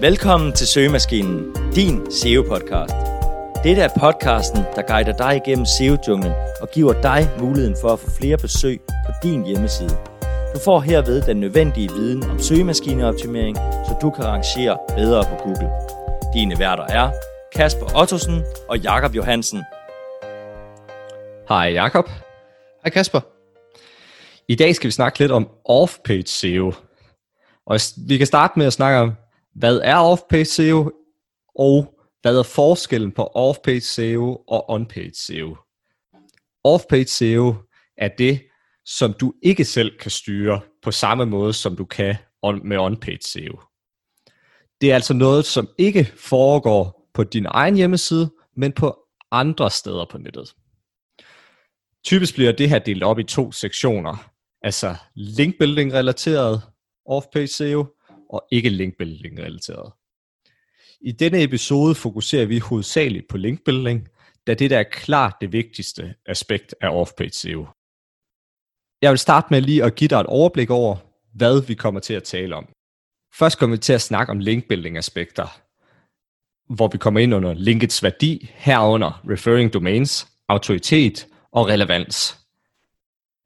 Velkommen til Søgemaskinen, din SEO-podcast. Dette er podcasten, der guider dig igennem SEO-junglen og giver dig muligheden for at få flere besøg på din hjemmeside. Du får herved den nødvendige viden om søgemaskineoptimering, så du kan rangere bedre på Google. Dine værter er Kasper Ottosen og Jakob Johansen. Hej Jakob. Hej Kasper. I dag skal vi snakke lidt om off-page SEO. Og vi kan starte med at snakke om, hvad er off-page SEO, og hvad er forskellen på off-page SEO og on-page SEO. Off-page SEO er det, som du ikke selv kan styre på samme måde, som du kan med on-page SEO. Det er altså noget, som ikke foregår på din egen hjemmeside, men på andre steder på nettet. Typisk bliver det her delt op i to sektioner, altså linkbuilding relateret off-page SEO og ikke linkbuilding relateret. I denne episode fokuserer vi hovedsageligt på linkbuilding, da det der er klart det vigtigste aspekt af off-page SEO. Jeg vil starte med lige at give dig et overblik over, hvad vi kommer til at tale om. Først kommer vi til at snakke om linkbuilding aspekter, hvor vi kommer ind under linkets værdi, herunder referring domains, autoritet og relevans.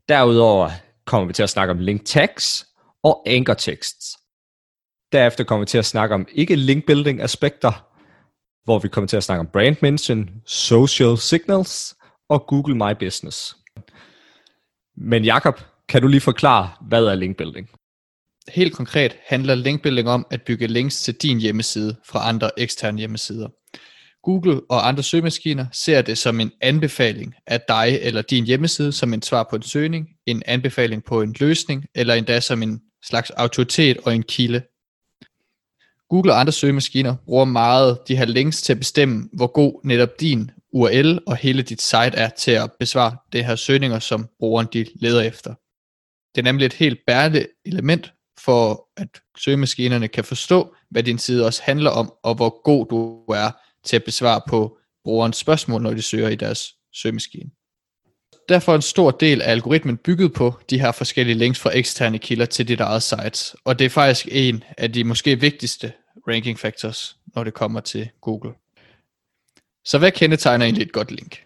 Derudover kommer vi til at snakke om link tags og anchor texts. Derefter kommer vi til at snakke om ikke link building aspekter, hvor vi kommer til at snakke om brand mention, social signals og Google My Business. Men Jakob, kan du lige forklare, hvad er link building? Helt konkret handler linkbuilding om at bygge links til din hjemmeside fra andre eksterne hjemmesider. Google og andre søgemaskiner ser det som en anbefaling af dig eller din hjemmeside som en svar på en søgning, en anbefaling på en løsning, eller endda som en slags autoritet og en kilde. Google og andre søgemaskiner bruger meget de her links til at bestemme, hvor god netop din URL og hele dit site er til at besvare det her søgninger, som brugeren de leder efter. Det er nemlig et helt bærende element for, at søgemaskinerne kan forstå, hvad din side også handler om, og hvor god du er til at besvare på brugerens spørgsmål, når de søger i deres søgemaskine. Derfor er en stor del af algoritmen bygget på de her forskellige links fra eksterne kilder til dit eget site, og det er faktisk en af de måske vigtigste ranking factors, når det kommer til Google. Så hvad kendetegner egentlig et godt link?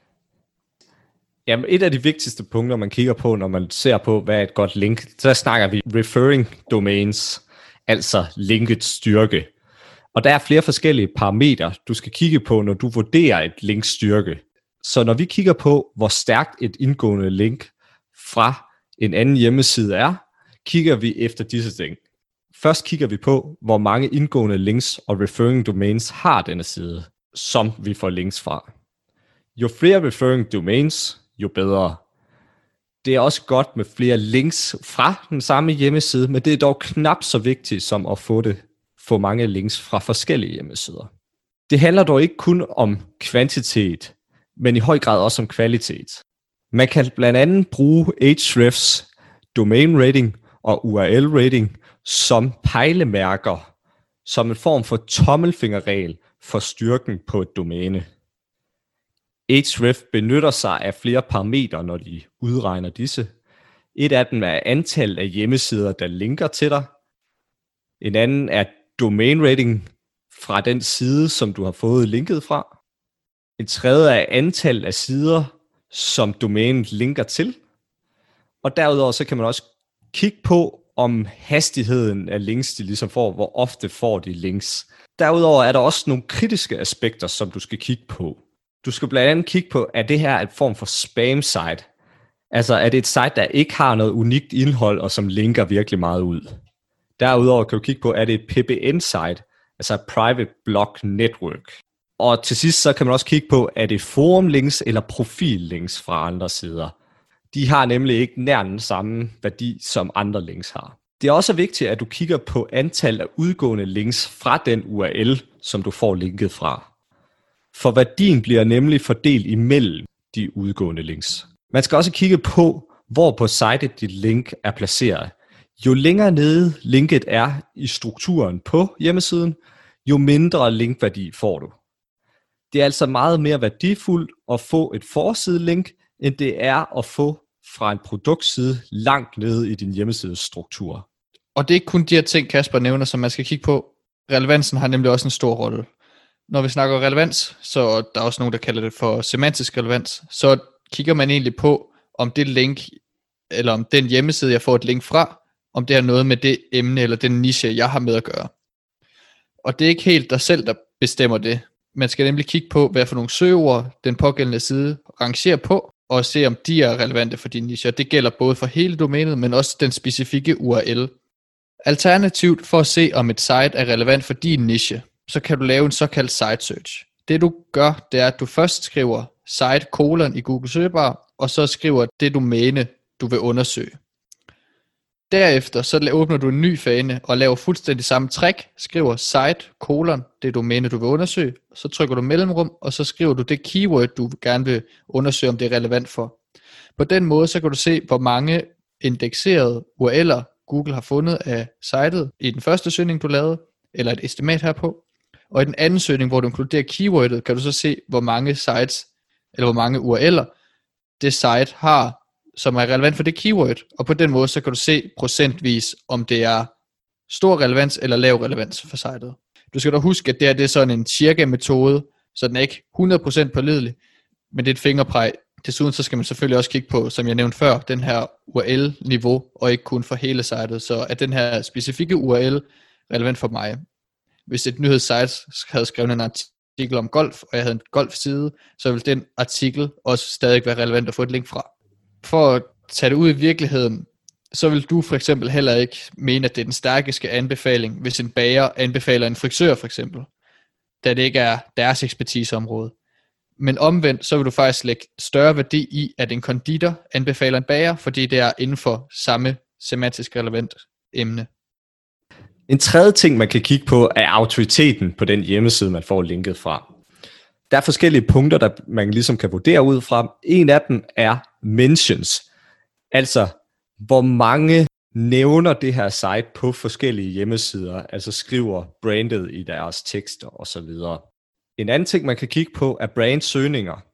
Jamen, et af de vigtigste punkter, man kigger på, når man ser på, hvad er et godt link, så snakker vi referring domains, altså linkets styrke. Og der er flere forskellige parametre, du skal kigge på, når du vurderer et links styrke. Så når vi kigger på, hvor stærkt et indgående link fra en anden hjemmeside er, kigger vi efter disse ting. Først kigger vi på, hvor mange indgående links og referring domains har denne side, som vi får links fra. Jo flere referring domains, jo bedre. Det er også godt med flere links fra den samme hjemmeside, men det er dog knap så vigtigt som at få det få mange links fra forskellige hjemmesider. Det handler dog ikke kun om kvantitet, men i høj grad også om kvalitet. Man kan blandt andet bruge Ahrefs domain rating og URL rating som pejlemærker, som en form for tommelfingerregel for styrken på et domæne. Ahref benytter sig af flere parametre, når de udregner disse. Et af dem er antallet af hjemmesider, der linker til dig. En anden er domain rating fra den side, som du har fået linket fra. En tredje er antal af sider, som domænet linker til. Og derudover så kan man også kigge på, om hastigheden af links, de ligesom får, hvor ofte får de links. Derudover er der også nogle kritiske aspekter, som du skal kigge på. Du skal blandt andet kigge på, er det her en form for spam site? Altså er det et site, der ikke har noget unikt indhold, og som linker virkelig meget ud? Derudover kan du kigge på, er det et PBN-site, altså Private Block Network. Og til sidst så kan man også kigge på, er det forum links eller profil links fra andre sider. De har nemlig ikke nær den samme værdi, som andre links har. Det er også vigtigt, at du kigger på antal af udgående links fra den URL, som du får linket fra. For værdien bliver nemlig fordelt imellem de udgående links. Man skal også kigge på, hvor på sitet dit link er placeret. Jo længere nede linket er i strukturen på hjemmesiden, jo mindre linkværdi får du. Det er altså meget mere værdifuldt at få et forsidelink, end det er at få fra en produktside langt nede i din hjemmesides struktur. Og det er ikke kun de her ting, Kasper nævner, som man skal kigge på. Relevansen har nemlig også en stor rolle. Når vi snakker relevans, så der er også nogen, der kalder det for semantisk relevans, så kigger man egentlig på, om det link, eller om den hjemmeside, jeg får et link fra, om det har noget med det emne eller den niche, jeg har med at gøre. Og det er ikke helt dig selv, der bestemmer det. Man skal nemlig kigge på, hvad for nogle søgeord den pågældende side rangerer på, og se om de er relevante for din niche. Og det gælder både for hele domænet, men også den specifikke URL. Alternativt for at se, om et site er relevant for din niche, så kan du lave en såkaldt site search. Det du gør, det er, at du først skriver site colon i Google søgebar, og så skriver det domæne, du vil undersøge. Derefter så åbner du en ny fane og laver fuldstændig samme trick, skriver site, kolon, det domæne du vil undersøge, så trykker du mellemrum, og så skriver du det keyword, du gerne vil undersøge, om det er relevant for. På den måde, så kan du se, hvor mange indekserede URL'er Google har fundet af sitet i den første søgning, du lavede, eller et estimat herpå. Og i den anden søgning, hvor du inkluderer keywordet, kan du så se, hvor mange sites, eller hvor mange URL'er, det site har som er relevant for det keyword, og på den måde, så kan du se procentvis, om det er stor relevans eller lav relevans for sitet. Du skal da huske, at det, her, det er sådan en cirka metode, så den er ikke 100% pålidelig, men det er et fingerpræg. Desuden så skal man selvfølgelig også kigge på, som jeg nævnte før, den her URL-niveau, og ikke kun for hele sitet. Så er den her specifikke URL relevant for mig? Hvis et nyhedssite havde skrevet en artikel om golf, og jeg havde en golfside, så vil den artikel også stadig være relevant at få et link fra for at tage det ud i virkeligheden, så vil du for eksempel heller ikke mene, at det er den stærkeste anbefaling, hvis en bager anbefaler en frisør for eksempel, da det ikke er deres ekspertiseområde. Men omvendt, så vil du faktisk lægge større værdi i, at en konditor anbefaler en bager, fordi det er inden for samme semantisk relevant emne. En tredje ting, man kan kigge på, er autoriteten på den hjemmeside, man får linket fra. Der er forskellige punkter, der man ligesom kan vurdere ud fra. En af dem er mentions. Altså, hvor mange nævner det her site på forskellige hjemmesider, altså skriver brandet i deres tekster osv. En anden ting, man kan kigge på, er brandsøgninger.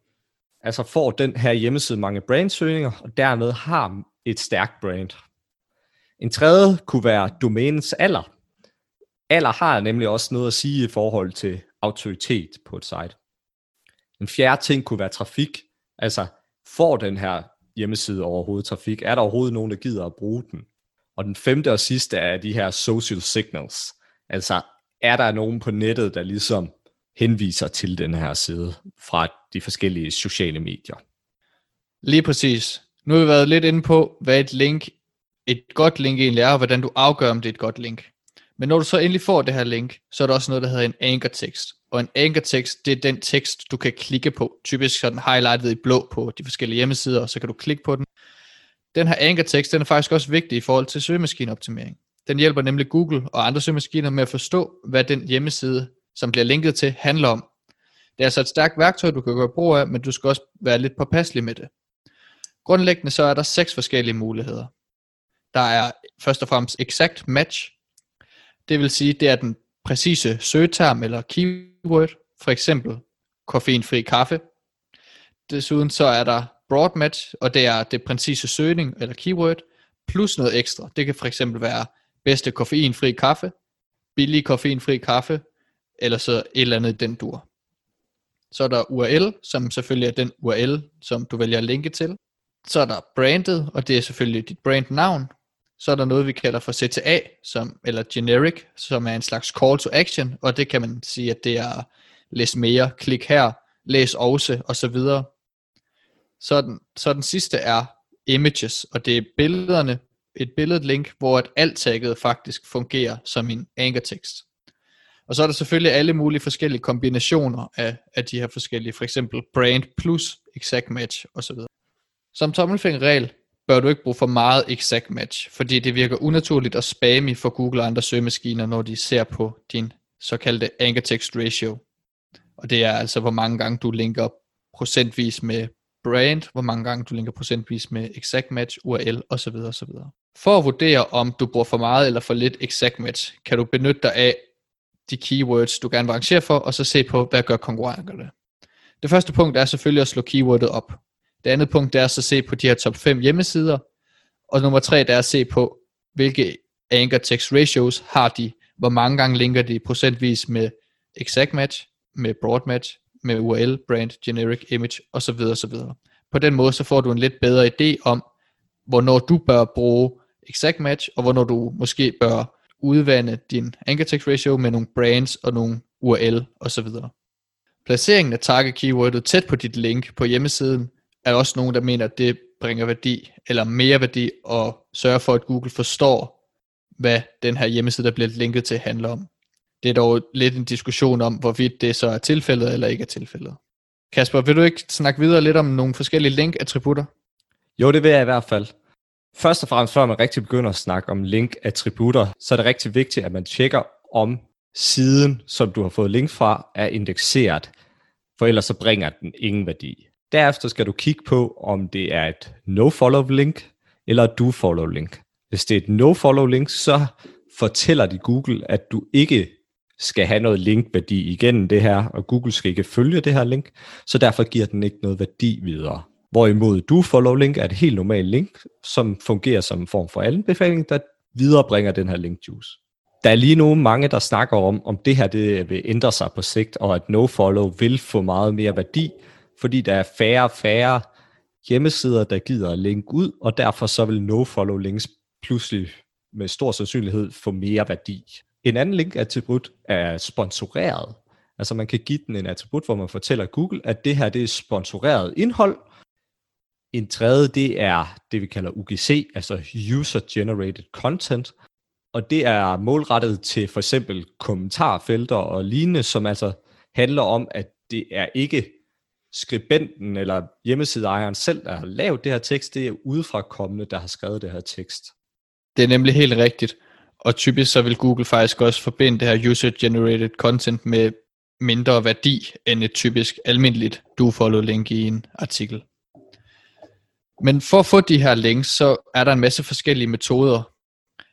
Altså får den her hjemmeside mange brandsøgninger, og dermed har et stærkt brand. En tredje kunne være domænens alder. Alder har nemlig også noget at sige i forhold til autoritet på et site. En fjerde ting kunne være trafik. Altså, får den her hjemmeside overhovedet trafik? Er der overhovedet nogen, der gider at bruge den? Og den femte og sidste er de her social signals. Altså, er der nogen på nettet, der ligesom henviser til den her side fra de forskellige sociale medier? Lige præcis. Nu har vi været lidt inde på, hvad et link, et godt link egentlig er, og hvordan du afgør, om det er et godt link. Men når du så endelig får det her link, så er der også noget, der hedder en anchor tekst. Og en anchor tekst, det er den tekst, du kan klikke på. Typisk sådan highlightet i blå på de forskellige hjemmesider, og så kan du klikke på den. Den her anchor tekst, den er faktisk også vigtig i forhold til søgemaskineoptimering. Den hjælper nemlig Google og andre søgemaskiner med at forstå, hvad den hjemmeside, som bliver linket til, handler om. Det er altså et stærkt værktøj, du kan gøre brug af, men du skal også være lidt påpasselig med det. Grundlæggende så er der seks forskellige muligheder. Der er først og fremmest exact match, det vil sige, det er den præcise søgeterm eller keyword, for eksempel koffeinfri kaffe. Desuden så er der broad match, og det er det præcise søgning eller keyword, plus noget ekstra. Det kan for eksempel være bedste koffeinfri kaffe, billig koffeinfri kaffe, eller så et eller andet den dur. Så er der URL, som selvfølgelig er den URL, som du vælger at linke til. Så er der brandet, og det er selvfølgelig dit brandnavn, så er der noget, vi kalder for CTA, som, eller generic, som er en slags call to action, og det kan man sige, at det er læs mere, klik her, læs også, og så videre. Så den, så den sidste er images, og det er billederne, et billedlink, hvor at alt tagget faktisk fungerer som en anchor tekst. Og så er der selvfølgelig alle mulige forskellige kombinationer af, af de her forskellige, for eksempel brand plus exact match osv. Som tommelfingerregel, bør du ikke bruge for meget exact match, fordi det virker unaturligt og spammy for Google og andre søgemaskiner, når de ser på din såkaldte anchor text ratio. Og det er altså, hvor mange gange du linker procentvis med brand, hvor mange gange du linker procentvis med exact match, URL osv. osv. For at vurdere, om du bruger for meget eller for lidt exact match, kan du benytte dig af de keywords, du gerne vil arrangere for, og så se på, hvad gør konkurrenterne. Det første punkt er selvfølgelig at slå keywordet op. Det andet punkt er så at se på de her top 5 hjemmesider. Og nummer 3 det er at se på, hvilke anchor text ratios har de, hvor mange gange linker de procentvis med exact match, med broad match, med URL, brand, generic, image osv. osv. På den måde så får du en lidt bedre idé om, hvornår du bør bruge exact match, og hvornår du måske bør udvande din anchor text ratio med nogle brands og nogle URL osv. Placeringen af target keywordet tæt på dit link på hjemmesiden, er også nogen, der mener, at det bringer værdi, eller mere værdi, og sørger for, at Google forstår, hvad den her hjemmeside, der bliver linket til, handler om. Det er dog lidt en diskussion om, hvorvidt det så er tilfældet eller ikke er tilfældet. Kasper, vil du ikke snakke videre lidt om nogle forskellige link-attributter? Jo, det vil jeg i hvert fald. Først og fremmest, før man rigtig begynder at snakke om link-attributter, så er det rigtig vigtigt, at man tjekker, om siden, som du har fået link fra, er indekseret, for ellers så bringer den ingen værdi. Derefter skal du kigge på, om det er et no-follow-link eller et do-follow-link. Hvis det er et no-follow-link, så fortæller de Google, at du ikke skal have noget linkværdi igennem det her, og Google skal ikke følge det her link, så derfor giver den ikke noget værdi videre. Hvorimod du follow link er et helt normalt link, som fungerer som en form for anbefaling, der viderebringer den her link juice. Der er lige nu mange, der snakker om, om det her det vil ændre sig på sigt, og at no-follow vil få meget mere værdi, fordi der er færre og færre hjemmesider, der gider at linke ud, og derfor så vil nofollow links pludselig med stor sandsynlighed få mere værdi. En anden link-attribut er sponsoreret. Altså man kan give den en attribut, hvor man fortæller Google, at det her det er sponsoreret indhold. En tredje, det er det, vi kalder UGC, altså User Generated Content. Og det er målrettet til for eksempel kommentarfelter og lignende, som altså handler om, at det er ikke skribenten eller hjemmesideejeren selv, der har lavet det her tekst, det er udefra kommende, der har skrevet det her tekst. Det er nemlig helt rigtigt. Og typisk så vil Google faktisk også forbinde det her user-generated content med mindre værdi end et typisk almindeligt du follow link i en artikel. Men for at få de her links, så er der en masse forskellige metoder.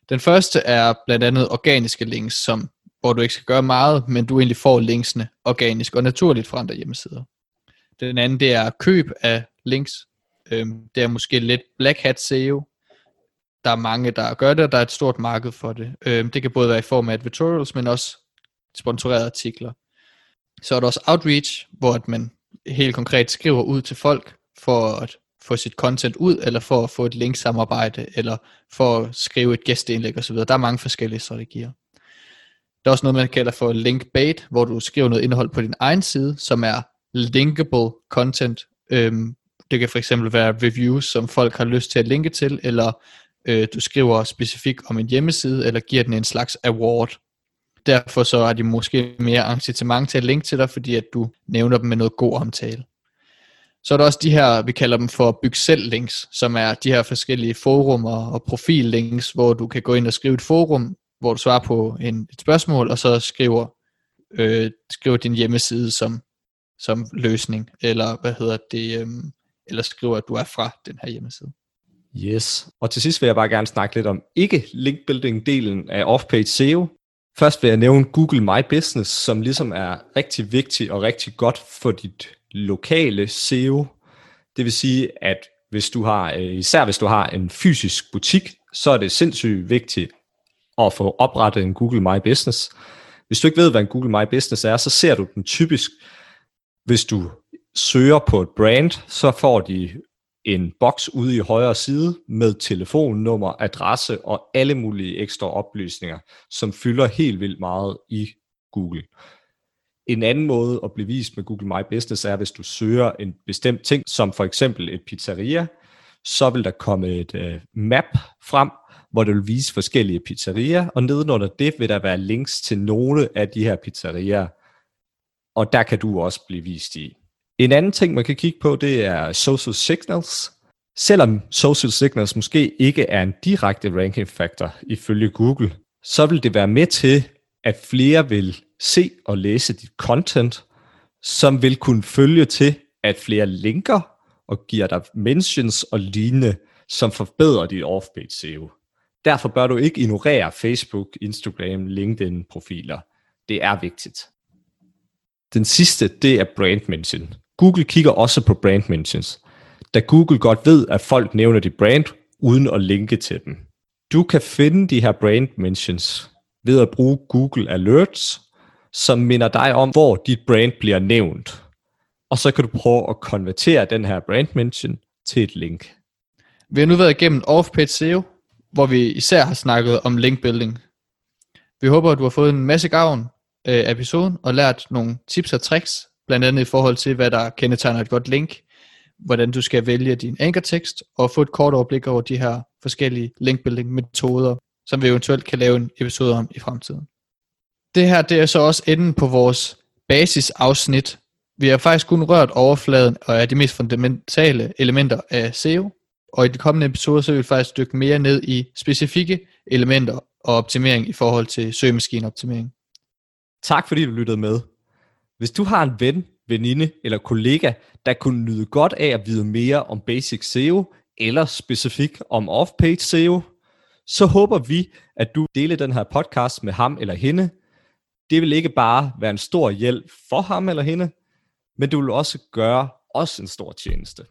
Den første er blandt andet organiske links, som, hvor du ikke skal gøre meget, men du egentlig får linksene organisk og naturligt fra andre hjemmesider. Den anden det er køb af links. Øhm, det er måske lidt black hat SEO, der er mange, der gør det, og der er et stort marked for det. Øhm, det kan både være i form af advertorials, men også sponsorerede artikler. Så er der også outreach, hvor at man helt konkret skriver ud til folk for at få sit content ud, eller for at få et linksamarbejde, eller for at skrive et gæsteindlæg osv. Der er mange forskellige strategier. Der er også noget, man kalder for link bait, hvor du skriver noget indhold på din egen side, som er linkable content. Øhm, det kan for eksempel være reviews, som folk har lyst til at linke til, eller øh, du skriver specifikt om en hjemmeside, eller giver den en slags award. Derfor så har de måske mere incitament til at linke til dig, fordi at du nævner dem med noget god omtale. Så er der også de her, vi kalder dem for byg selv links, som er de her forskellige forumer og profillinks, hvor du kan gå ind og skrive et forum, hvor du svarer på en, et spørgsmål, og så skriver, øh, skriver din hjemmeside som, som løsning, eller hvad hedder det, øhm, eller skriver, at du er fra den her hjemmeside. Yes, og til sidst vil jeg bare gerne snakke lidt om ikke linkbuilding-delen af off-page SEO. Først vil jeg nævne Google My Business, som ligesom er rigtig vigtig og rigtig godt for dit lokale SEO. Det vil sige, at hvis du har, øh, især hvis du har en fysisk butik, så er det sindssygt vigtigt at få oprettet en Google My Business. Hvis du ikke ved, hvad en Google My Business er, så ser du den typisk, hvis du søger på et brand, så får de en boks ude i højre side med telefonnummer, adresse og alle mulige ekstra oplysninger, som fylder helt vildt meget i Google. En anden måde at blive vist med Google My Business er, hvis du søger en bestemt ting, som for eksempel et pizzeria, så vil der komme et øh, map frem, hvor det vil vise forskellige pizzerier, og nedenunder det vil der være links til nogle af de her pizzerier, og der kan du også blive vist i. En anden ting, man kan kigge på, det er social signals. Selvom social signals måske ikke er en direkte ranking factor ifølge Google, så vil det være med til, at flere vil se og læse dit content, som vil kunne følge til, at flere linker og giver dig mentions og lignende, som forbedrer dit off-page SEO. Derfor bør du ikke ignorere Facebook, Instagram, LinkedIn profiler. Det er vigtigt. Den sidste, det er brand mention. Google kigger også på brand mentions, da Google godt ved, at folk nævner dit brand uden at linke til dem. Du kan finde de her brand mentions ved at bruge Google Alerts, som minder dig om, hvor dit brand bliver nævnt. Og så kan du prøve at konvertere den her brand mention til et link. Vi har nu været igennem off-page SEO, hvor vi især har snakket om link building. Vi håber, at du har fået en masse gavn øh, episoden og lært nogle tips og tricks, blandt andet i forhold til, hvad der kendetegner et godt link, hvordan du skal vælge din ankertekst, og få et kort overblik over de her forskellige linkbuilding metoder, som vi eventuelt kan lave en episode om i fremtiden. Det her det er så også enden på vores basisafsnit. Vi har faktisk kun rørt overfladen og er de mest fundamentale elementer af SEO, og i de kommende episoder så vil vi faktisk dykke mere ned i specifikke elementer og optimering i forhold til søgemaskineoptimering. Tak fordi du lyttede med. Hvis du har en ven, veninde eller kollega, der kunne nyde godt af at vide mere om basic SEO, eller specifikt om off-page SEO, så håber vi, at du deler den her podcast med ham eller hende. Det vil ikke bare være en stor hjælp for ham eller hende, men du vil også gøre os en stor tjeneste.